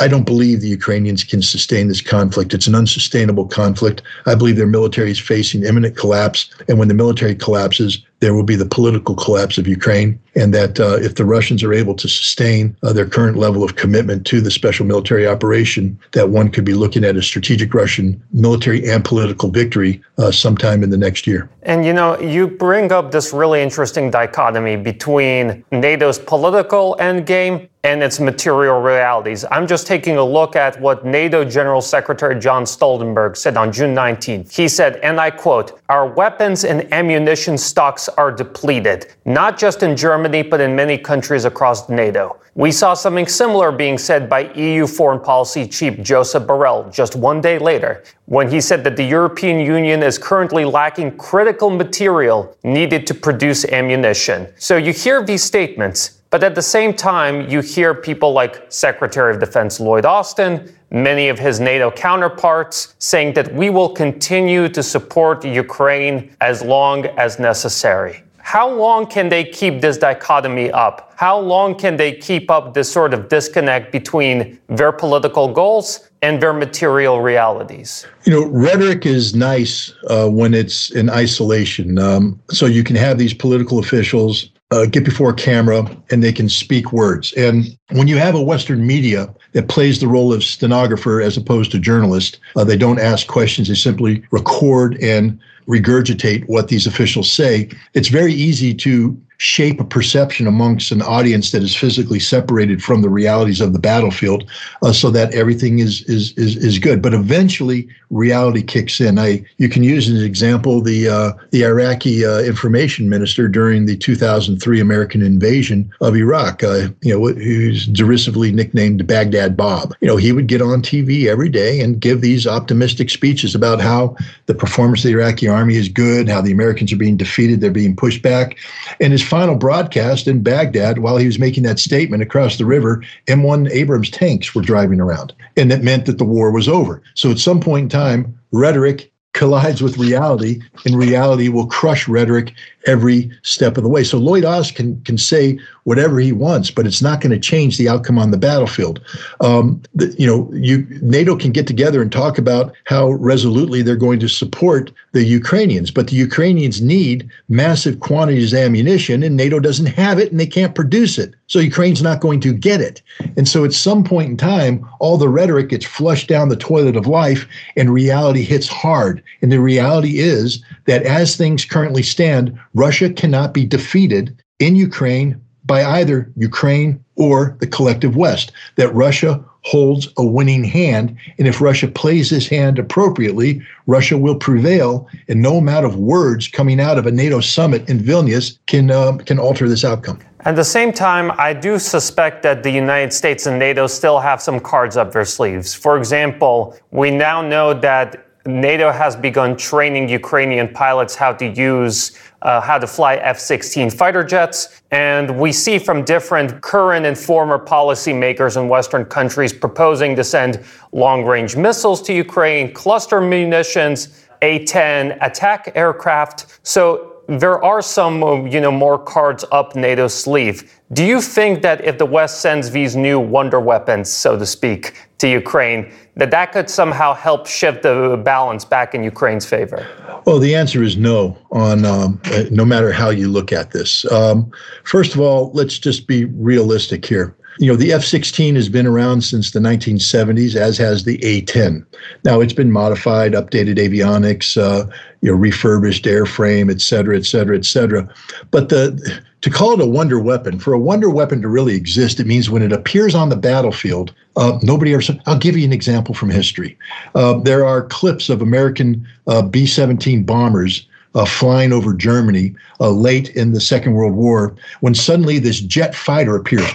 Speaker 2: I don't believe the Ukrainians can sustain this conflict. It's an unsustainable conflict. I believe their military is facing imminent collapse. And when the military collapses, there will be the political collapse of Ukraine, and that uh, if the Russians are able to sustain uh, their current level of commitment to the special military operation, that one could be looking at a strategic Russian military and political victory uh, sometime in the next year.
Speaker 1: And you know, you bring up this really interesting dichotomy between NATO's political endgame and its material realities. I'm just taking a look at what NATO General Secretary Jens Stoltenberg said on June 19th. He said, and I quote, Our weapons and ammunition stocks are depleted, not just in Germany, but in many countries across NATO. We saw something similar being said by EU Foreign Policy Chief Joseph Borrell just one day later, when he said that the European Union is currently lacking critical material needed to produce ammunition. So you hear these statements, but at the same time, you hear people like Secretary of Defense Lloyd Austin, many of his NATO counterparts, saying that we will continue to support Ukraine as long as necessary. How long can they keep this dichotomy up? How long can they keep up this sort of disconnect between their political goals and their material realities?
Speaker 2: You know, rhetoric is nice uh, when it's in isolation. Um, so you can have these political officials uh, get before a camera and they can speak words. And when you have a Western media that plays the role of stenographer as opposed to journalist, uh, they don't ask questions, they simply record and regurgitate what these officials say. It's very easy to shape a perception amongst an audience that is physically separated from the realities of the battlefield uh, so that everything is, is is is good. But eventually reality kicks in. I you can use as an example the uh, the iraqi uh, information minister during the 2003 american invasion of iraq uh, you know who's derisively nicknamed baghdad bob. You know he would get on tv every day and give these optimistic speeches about how the performance of the iraqi army is good how the americans are being defeated they're being pushed back and his final broadcast in Baghdad, while he was making that statement across the river, M1 Abrams tanks were driving around. And that meant that the war was over. So at some point in time, rhetoric collides with reality, and reality will crush rhetoric every step of the way. So Lloyd Austin can, can say whatever he wants, but it's not going to change the outcome on the battlefield. Um, the, you know, you, NATO can get together and talk about how resolutely they're going to support the Ukrainians, but the Ukrainians need massive quantities of ammunition, and NATO doesn't have it, and they can't produce it. So Ukraine's not going to get it. And so at some point in time, all the rhetoric gets flushed down the toilet of life, and reality hits hard. And the reality is that as things currently stand, Russia cannot be defeated in Ukraine by either Ukraine or the collective West, that Russia holds a winning hand. And if Russia plays this hand appropriately, Russia will prevail. And no amount of words coming out of a NATO summit in Vilnius can, uh, can alter this outcome.
Speaker 1: At the same time, I do suspect that the United States and NATO still have some cards up their sleeves. For example, we now know that NATO has begun training Ukrainian pilots how to use, uh, how to fly F 16 fighter jets. And we see from different current and former policymakers in Western countries proposing to send long range missiles to Ukraine, cluster munitions, A 10 attack aircraft. So there are some, you know, more cards up NATO's sleeve. Do you think that if the West sends these new wonder weapons, so to speak, to Ukraine, that that could somehow help shift the balance back in Ukraine's favor?
Speaker 2: Well, the answer is no. On um, uh, no matter how you look at this. Um, first of all, let's just be realistic here. You know, the F 16 has been around since the 1970s, as has the A 10. Now, it's been modified, updated avionics, uh, you know, refurbished airframe, et cetera, et cetera, et cetera. But the to call it a wonder weapon, for a wonder weapon to really exist, it means when it appears on the battlefield, uh, nobody ever. I'll give you an example from history. Uh, there are clips of American uh, B 17 bombers uh, flying over Germany uh, late in the Second World War when suddenly this jet fighter appears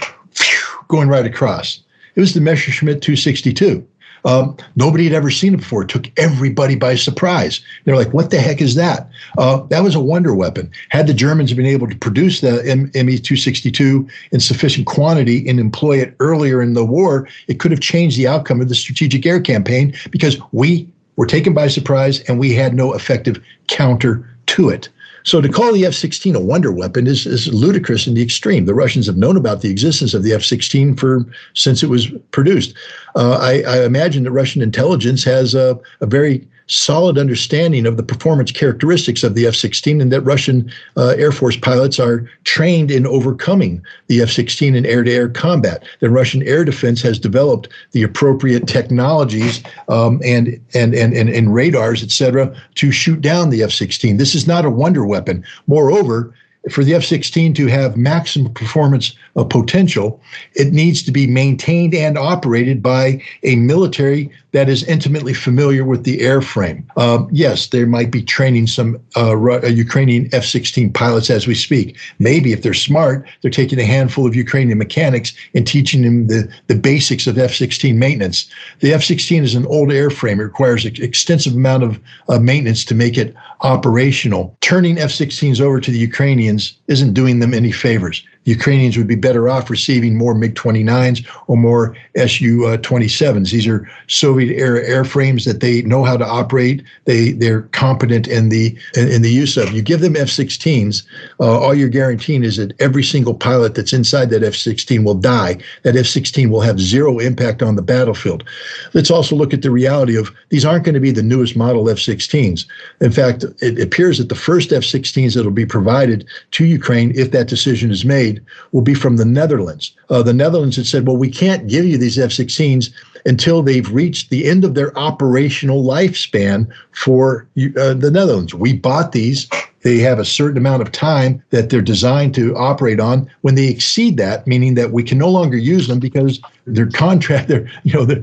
Speaker 2: going right across. It was the Messerschmitt 262. Um, nobody had ever seen it before. It took everybody by surprise. They're like, what the heck is that? Uh, that was a wonder weapon. Had the Germans been able to produce the ME 262 in sufficient quantity and employ it earlier in the war, it could have changed the outcome of the strategic air campaign because we were taken by surprise and we had no effective counter to it. So to call the F-16 a wonder weapon is, is ludicrous in the extreme. The Russians have known about the existence of the F-16 for since it was produced. Uh, I, I, imagine that Russian intelligence has a, a very solid understanding of the performance characteristics of the F 16 and that Russian uh, Air Force pilots are trained in overcoming the F 16 in air to air combat. That Russian air defense has developed the appropriate technologies um, and, and, and, and, and radars, et cetera, to shoot down the F 16. This is not a wonder weapon. Moreover, for the F 16 to have maximum performance potential, it needs to be maintained and operated by a military that is intimately familiar with the airframe. Uh, yes, there might be training some uh, uh Ukrainian F 16 pilots as we speak. Maybe if they're smart, they're taking a handful of Ukrainian mechanics and teaching them the, the basics of F 16 maintenance. The F 16 is an old airframe, it requires an extensive amount of uh, maintenance to make it operational. Turning F 16s over to the Ukrainians isn't doing them any favors. Ukrainians would be better off receiving more MiG 29s or more Su 27s. These are Soviet era airframes that they know how to operate. They they're competent in the in, the use of. You give them F-16s, uh, all you're guaranteeing is that every single pilot that's inside that F-16 will die. That F-16 will have zero impact on the battlefield. Let's also look at the reality of these aren't going to be the newest model F-16s. In fact, it appears that the first F-16s that will be provided to Ukraine, if that decision is made will be from the Netherlands. Uh, the Netherlands had said, well, we can't give you these F 16s until they've reached the end of their operational lifespan for uh, the Netherlands. We bought these. They have a certain amount of time that they're designed to operate on. When they exceed that, meaning that we can no longer use them because their contract, their you know,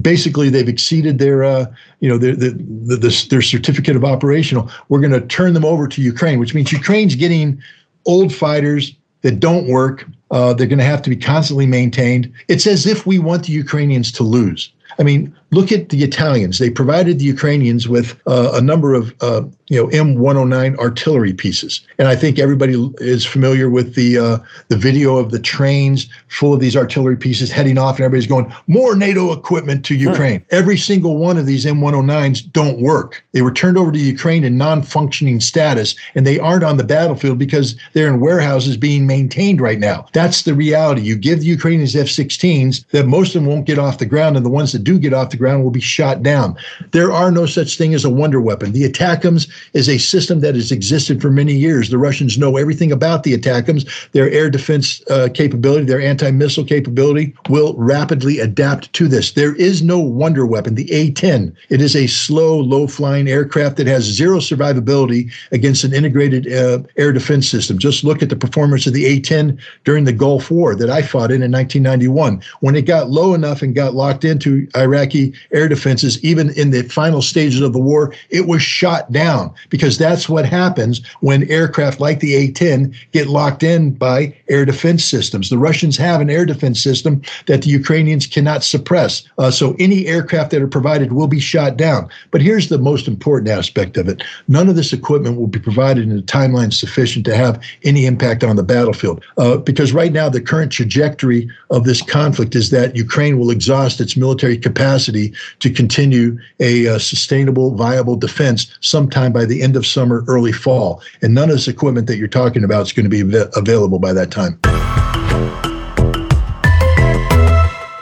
Speaker 2: basically they've exceeded their uh, you know their, their, their certificate of operational. We're going to turn them over to Ukraine, which means Ukraine's getting old fighters that don't work. Uh, they're going to have to be constantly maintained. It's as if we want the Ukrainians to lose. I mean, look at the Italians. They provided the Ukrainians with uh, a number of uh, you know M109 artillery pieces, and I think everybody is familiar with the uh, the video of the trains full of these artillery pieces heading off, and everybody's going more NATO equipment to Ukraine. Every single one of these M109s don't work. They were turned over to Ukraine in non-functioning status, and they aren't on the battlefield because they're in warehouses being maintained right now. That's the reality. You give the Ukrainians F-16s that most of them won't get off the ground, and the ones that do get off the ground will be shot down. There are no such thing as a wonder weapon. The ATACMS is a system that has existed for many years. The Russians know everything about the ATACMS. Their air defense uh, capability, their anti-missile capability will rapidly adapt to this. There is no wonder weapon. The A-10, it is a slow, low-flying aircraft that has zero survivability against an integrated uh, air defense system. Just look at the performance of the A-10 during the Gulf War that I fought in in 1991. When it got low enough and got locked into Iraqi air defenses, even in the final stages of the war, it was shot down because that's what happens when aircraft like the A 10 get locked in by air defense systems. The Russians have an air defense system that the Ukrainians cannot suppress. Uh, so any aircraft that are provided will be shot down. But here's the most important aspect of it none of this equipment will be provided in a timeline sufficient to have any impact on the battlefield. Uh, because right now, the current trajectory of this conflict is that Ukraine will exhaust its military capacity to continue a, a, sustainable, viable defense sometime by the end of summer, early fall. And none of this equipment that you're talking about is going to be av- available by that time.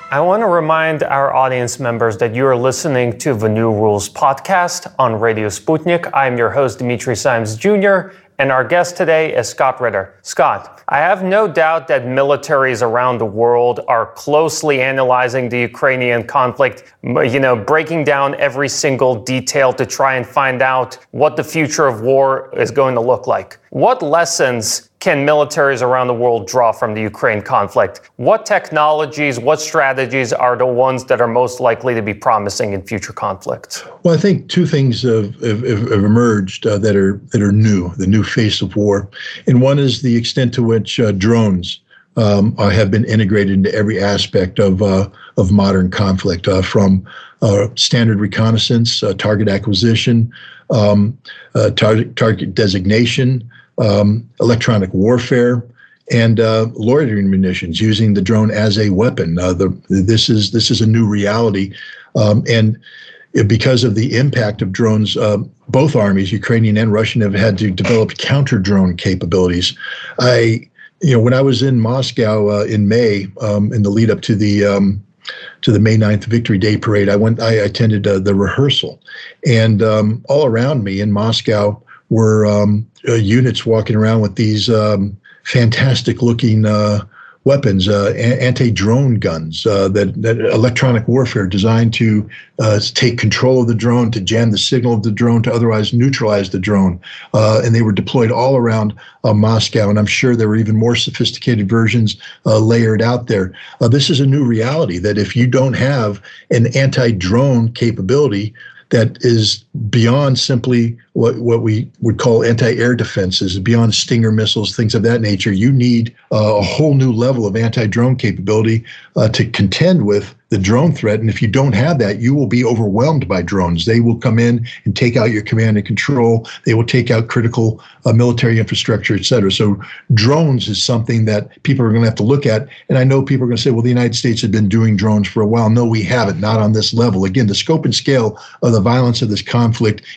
Speaker 1: I want to remind our audience members that you are listening to the New Rules podcast on Radio Sputnik. I'm your host, Dimitri Simes Jr., and our guest today is Scott Ritter. Scott, I have no doubt that militaries around the world are closely analyzing the Ukrainian conflict, you know, breaking down every single detail to try and find out what the future of war is going to look like. What lessons can militaries around the world draw from the Ukraine conflict? What technologies, what strategies are the ones that are most likely to be promising in future conflicts?
Speaker 2: Well, I think two things have, have, have emerged uh, that are that are new, the new face of war, and one is the extent to which uh, drones um, are, have been integrated into every aspect of uh, of modern conflict, uh, from uh, standard reconnaissance, uh, target acquisition, um, target target designation um, electronic warfare, and uh, loitering munitions using the drone as a weapon. Uh, the, this is this is a new reality, um, and because of the impact of drones, uh, both armies, Ukrainian and Russian, have had to develop counter drone capabilities. I, you know, when I was in Moscow uh, in May, um, in the lead up to the um, to the May 9th Victory Day parade, I went. I attended uh, the rehearsal, and um, all around me in Moscow were um, uh, units walking around with these um, fantastic looking uh, weapons, uh, anti-drone guns, uh, that, that electronic warfare designed to uh, take control of the drone, to jam the signal of the drone, to otherwise neutralize the drone. Uh, and they were deployed all around Moscow. And I'm sure there were even more sophisticated versions layered out there. this is a new reality that if you don't have an anti-drone capability, that is beyond simply what, what we would call anti-air defenses, beyond Stinger missiles, things of that nature. You need uh, a whole new level of anti-drone capability uh, to contend with the drone threat. And if you don't have that, you will be overwhelmed by drones. They will come in and take out your command and control. They will take out critical uh, military infrastructure, et cetera. So drones is something that people are going to have to look at. And I know people are going to say, well, the United States have been doing drones for a while. No, we haven't, not on this level. Again, the scope and scale of the violence of this conflict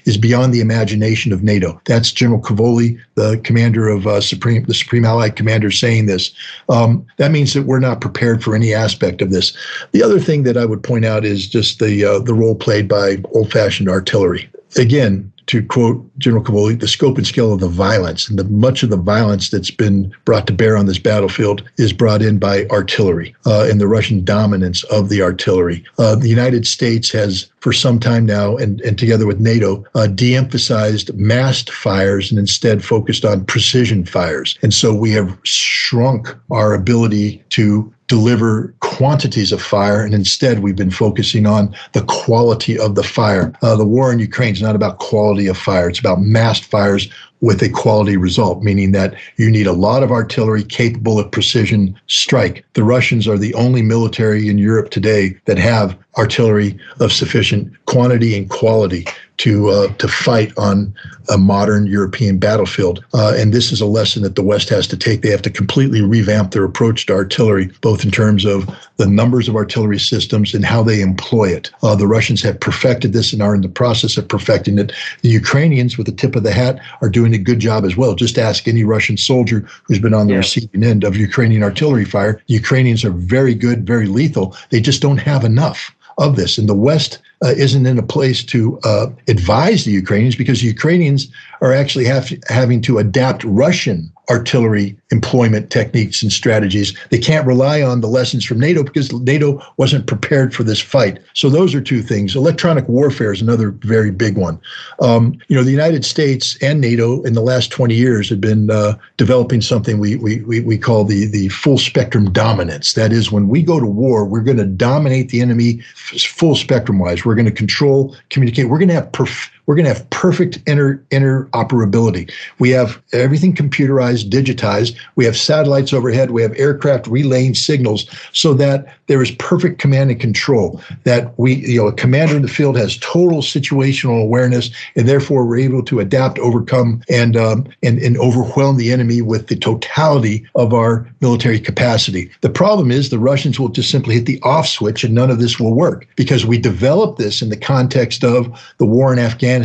Speaker 2: is beyond the imagination of NATO. That's General Cavoli, the commander of uh, Supreme, the Supreme Allied Commander, saying this. Um, that means that we're not prepared for any aspect of this. The other thing that I would point out is just the uh, the role played by old-fashioned artillery. Again, to quote General Cavoli, the scope and scale of the violence and the much of the violence that's been brought to bear on this battlefield is brought in by artillery uh, and the Russian dominance of the artillery. Uh, the United States has, for some time now, and, and together with NATO, uh, de-emphasized massed fires and instead focused on precision fires. And so we have shrunk our ability to deliver quantities of fire, and instead we've been focusing on the quality of the fire. Uh, the war in Ukraine is not about quality of fire; it's about massed fires with a quality result, meaning that you need a lot of artillery capable of precision strike. The Russians are the only military in Europe today that have artillery of sufficient quantity and quality to uh, to fight on a modern European battlefield. Uh, and this is a lesson that the West has to take. They have to completely revamp their approach to artillery, both in terms of the numbers of artillery systems and how they employ it. Uh, the Russians have perfected this and are in the process of perfecting it. The Ukrainians, with the tip of the hat, are doing a good job as well. Just ask any Russian soldier who's been on the yeah. receiving end of Ukrainian artillery fire. The Ukrainians are very good, very lethal. They just don't have enough of this. And the West uh, isn't in a place to uh, advise the Ukrainians because the Ukrainians are actually have, having to adapt Russian artillery employment techniques and strategies. They can't rely on the lessons from NATO because NATO wasn't prepared for this fight. So those are two things. Electronic warfare is another very big one. Um, you know, the United States and NATO in the last 20 years have been uh, developing something we, we, we, we call the, the full spectrum dominance. That is, when we go to war, we're going to dominate the enemy full spectrum wise. We're going to control, communicate. We're going to have perf- we're going to have perfect inter interoperability. We have everything computerized, digitized. We have satellites overhead. We have aircraft relaying signals so that there is perfect command and control. That we, you know, a commander in the field has total situational awareness, and therefore we're able to adapt, overcome, and um, and and overwhelm the enemy with the totality of our military capacity. The problem is the Russians will just simply hit the off switch, and none of this will work because we developed this in the context of the war in Afghanistan,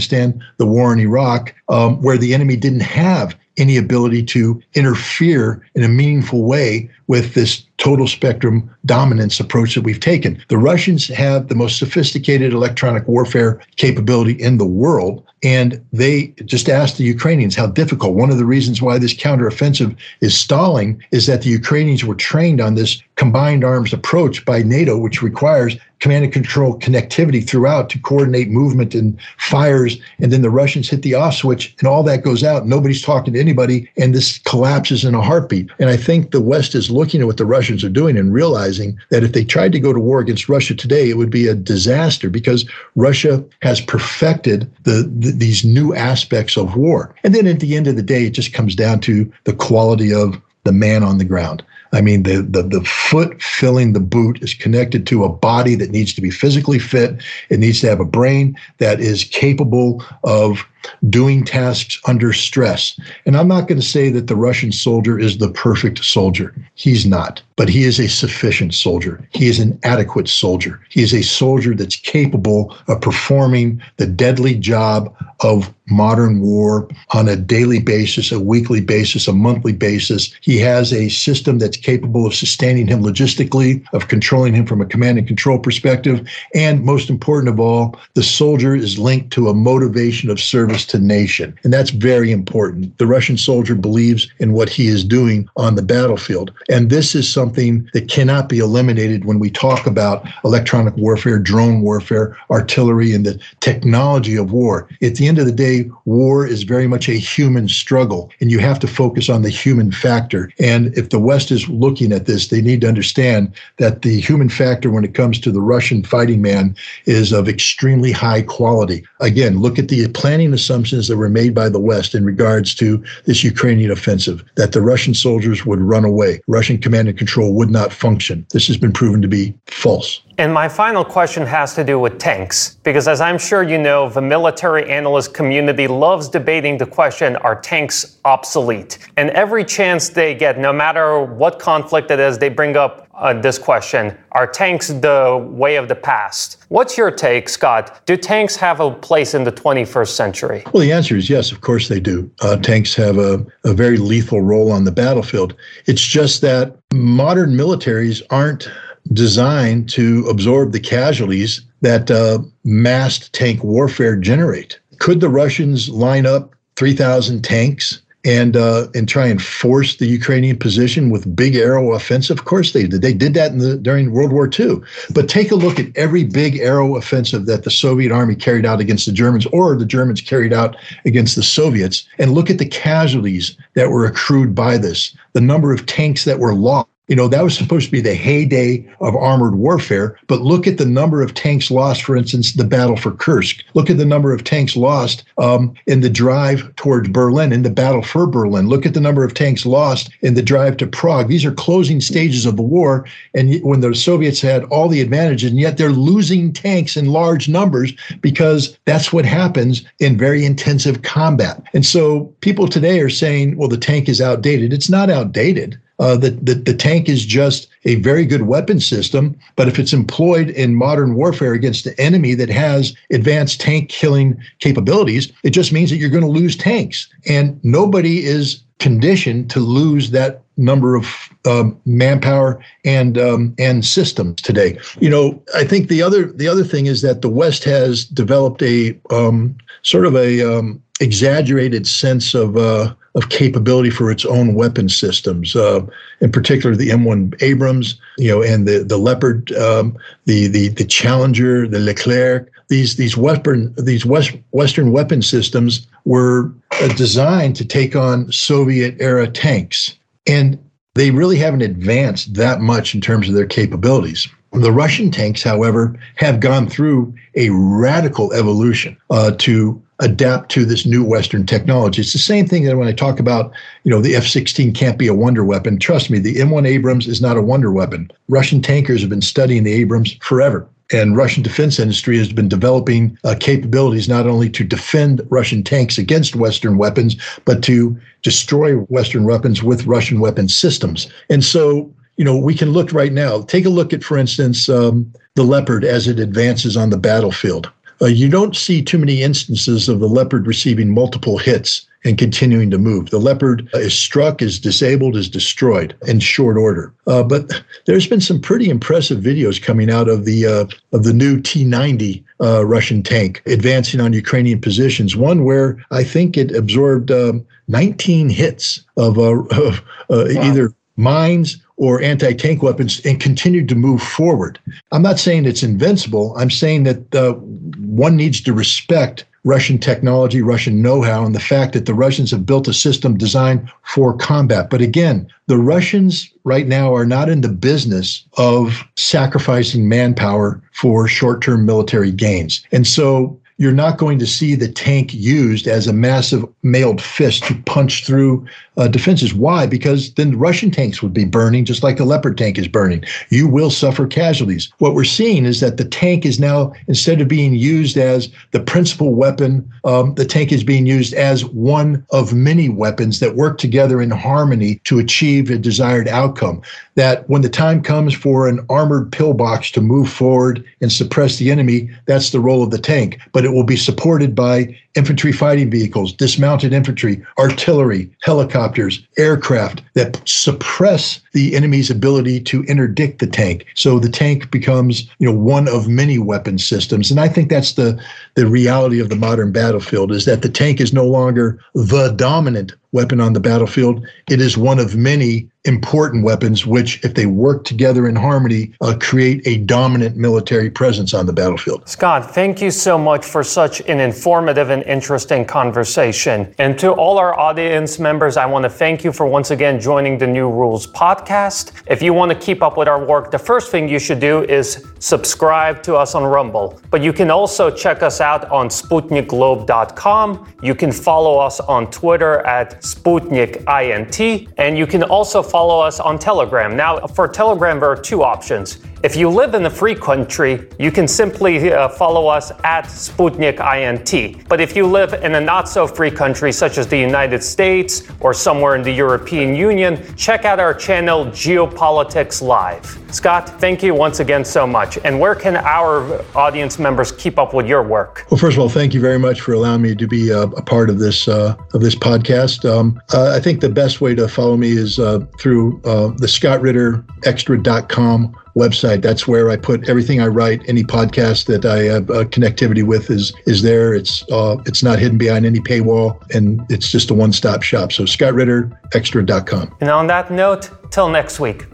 Speaker 2: the war in Iraq, um, where the enemy didn't have any ability to interfere in a meaningful way with this total spectrum dominance approach that we've taken. The Russians have the most sophisticated electronic warfare capability in the world. And they just asked the Ukrainians how difficult. One of the reasons why this counteroffensive is stalling is that the Ukrainians were trained on this combined arms approach by NATO, which requires command and control connectivity throughout to coordinate movement and fires. And then the Russians hit the off switch and all that goes out. Nobody's talking to anybody. And this collapses in a heartbeat. And I think the West is looking at what the Russians are doing and realizing that if they tried to go to war against Russia today, it would be a disaster because Russia has perfected the, the these new aspects of war. And then at the end of the day, it just comes down to the quality of the man on the ground. I mean, the, the, the foot filling the boot is connected to a body that needs to be physically fit. It needs to have a brain that is capable of doing tasks under stress. And I'm not going to say that the Russian soldier is the perfect soldier. He's not, but he is a sufficient soldier. He is an adequate soldier. He is a soldier that's capable of performing the deadly job of modern war on a daily basis, a weekly basis, a monthly basis. He has a system that's capable of sustaining him logistically, of controlling him from a command and control perspective. And most important of all, the soldier is linked to a motivation of service service to nation. And that's very important. The Russian soldier believes in what he is doing on the battlefield. And this is something that cannot be eliminated when we talk about electronic warfare, drone warfare, artillery, and the technology of war. At the end of the day, war is very much a human struggle, and you have to focus on the human factor. And if the West is looking at this, they need to understand that the human factor when it comes to the Russian fighting man is of extremely high quality. Again, look at the planning assumptions that were made by the West in regards to this Ukrainian offensive, that the Russian soldiers would run away, Russian command and control would not function. This has been proven to be false.
Speaker 1: And my final question has to do with tanks, because as I'm sure you know, the military analyst community loves debating the question are tanks obsolete? And every chance they get, no matter what conflict it is, they bring up uh, this question Are tanks the way of the past? What's your take, Scott? Do tanks have a place in the 21st century?
Speaker 2: Well, the answer is yes, of course they do. Uh, tanks have a, a very lethal role on the battlefield. It's just that modern militaries aren't designed to absorb the casualties that uh, massed tank warfare generate. Could the Russians line up 3,000 tanks and uh, and try and force the Ukrainian position with big arrow offensive? Of course they did. They did that in the, during World War II. But take a look at every big arrow offensive that the Soviet army carried out against the Germans, or the Germans carried out against the Soviets, and look at the casualties that were accrued by this, the number of tanks that were lost you know, that was supposed to be the heyday of armored warfare. But look at the number of tanks lost, for instance, the battle for Kursk. Look at the number of tanks lost um, in the drive towards Berlin, in the battle for Berlin. Look at the number of tanks lost in the drive to Prague. These are closing stages of the war. And when the Soviets had all the advantages, and yet they're losing tanks in large numbers because that's what happens in very intensive combat. And so people today are saying, well, the tank is outdated. It's not outdated. Uh, the, the, the tank is just a very good weapon system, but if it's employed in modern warfare against an enemy that has advanced tank killing capabilities, it just means that you're going to lose tanks. And nobody is conditioned to lose that number of um, manpower and um, and systems today. You know, I think the other the other thing is that the West has developed a um, sort of a um, exaggerated sense of uh, of capability for its own weapon systems, uh, in particular the M1 Abrams, you know, and the the Leopard, um, the the the Challenger, the Leclerc. These these weapon these West, Western weapon systems were uh, designed to take on Soviet era tanks, and they really haven't advanced that much in terms of their capabilities. The Russian tanks, however, have gone through a radical evolution uh, to adapt to this new Western technology. It's the same thing that when I talk about, you know, the F 16 can't be a wonder weapon. Trust me, the M1 Abrams is not a wonder weapon. Russian tankers have been studying the Abrams forever. And Russian defense industry has been developing uh, capabilities not only to defend Russian tanks against Western weapons, but to destroy Western weapons with Russian weapon systems. And so, you know, we can look right now. Take a look at, for instance, um, the Leopard as it advances on the battlefield. Uh, you don't see too many instances of the Leopard receiving multiple hits and continuing to move. The Leopard is struck, is disabled, is destroyed in short order. Uh, but there's been some pretty impressive videos coming out of the uh, of the new T90 uh, Russian tank advancing on Ukrainian positions. One where I think it absorbed um, 19 hits of, uh, of uh, wow. either mines or anti tank weapons and continued to move forward. I'm not saying it's invincible. I'm saying that uh, one needs to respect Russian technology, Russian know how, and the fact that the Russians have built a system designed for combat. But again, the Russians right now are not in the business of sacrificing manpower for short term military gains. And so you're not going to see the tank used as a massive mailed fist to punch through uh, defenses. Why? Because then the Russian tanks would be burning just like the Leopard tank is burning. You will suffer casualties. What we're seeing is that the tank is now, instead of being used as the principal weapon, um, the tank is being used as one of many weapons that work together in harmony to achieve a desired outcome. That when the time comes for an armored pillbox to move forward and suppress the enemy, that's the role of the tank. But it will be supported by infantry fighting vehicles, dismounted infantry, artillery, helicopters, aircraft that suppress the enemy's ability to interdict the tank. So the tank becomes, you know, one of many weapon systems. And I think that's the the reality of the modern battlefield is that the tank is no longer the dominant weapon on the battlefield. It is one of many important weapons, which, if they work together in harmony, uh, create a dominant military presence on the battlefield.
Speaker 1: Scott, thank you so much for such an informative and interesting conversation. And to all our audience members, I want to thank you for once again joining the New Rules podcast. If you want to keep up with our work, the first thing you should do is subscribe to us on Rumble. But you can also check us out on SputnikGlobe.com. You can follow us on Twitter at SputnikINT, and you can also follow us on Telegram. Now, for Telegram, there are two options. If you live in a free country, you can simply uh, follow us at Sputnik INT. But if you live in a not so free country, such as the United States or somewhere in the European Union, check out our channel Geopolitics Live. Scott, thank you once again so much. And where can our audience members keep up with your work?
Speaker 2: Well, first of all, thank you very much for allowing me to be uh, a part of this uh, of this podcast. Um, uh, I think the best way to follow me is uh, through uh, the ScottRitterExtra.com website. That's where I put everything I write. Any podcast that I have uh, connectivity with is is there. It's uh, it's not hidden behind any paywall, and it's just a one stop shop. So ScottRitterExtra.com.
Speaker 1: And on that note, till next week.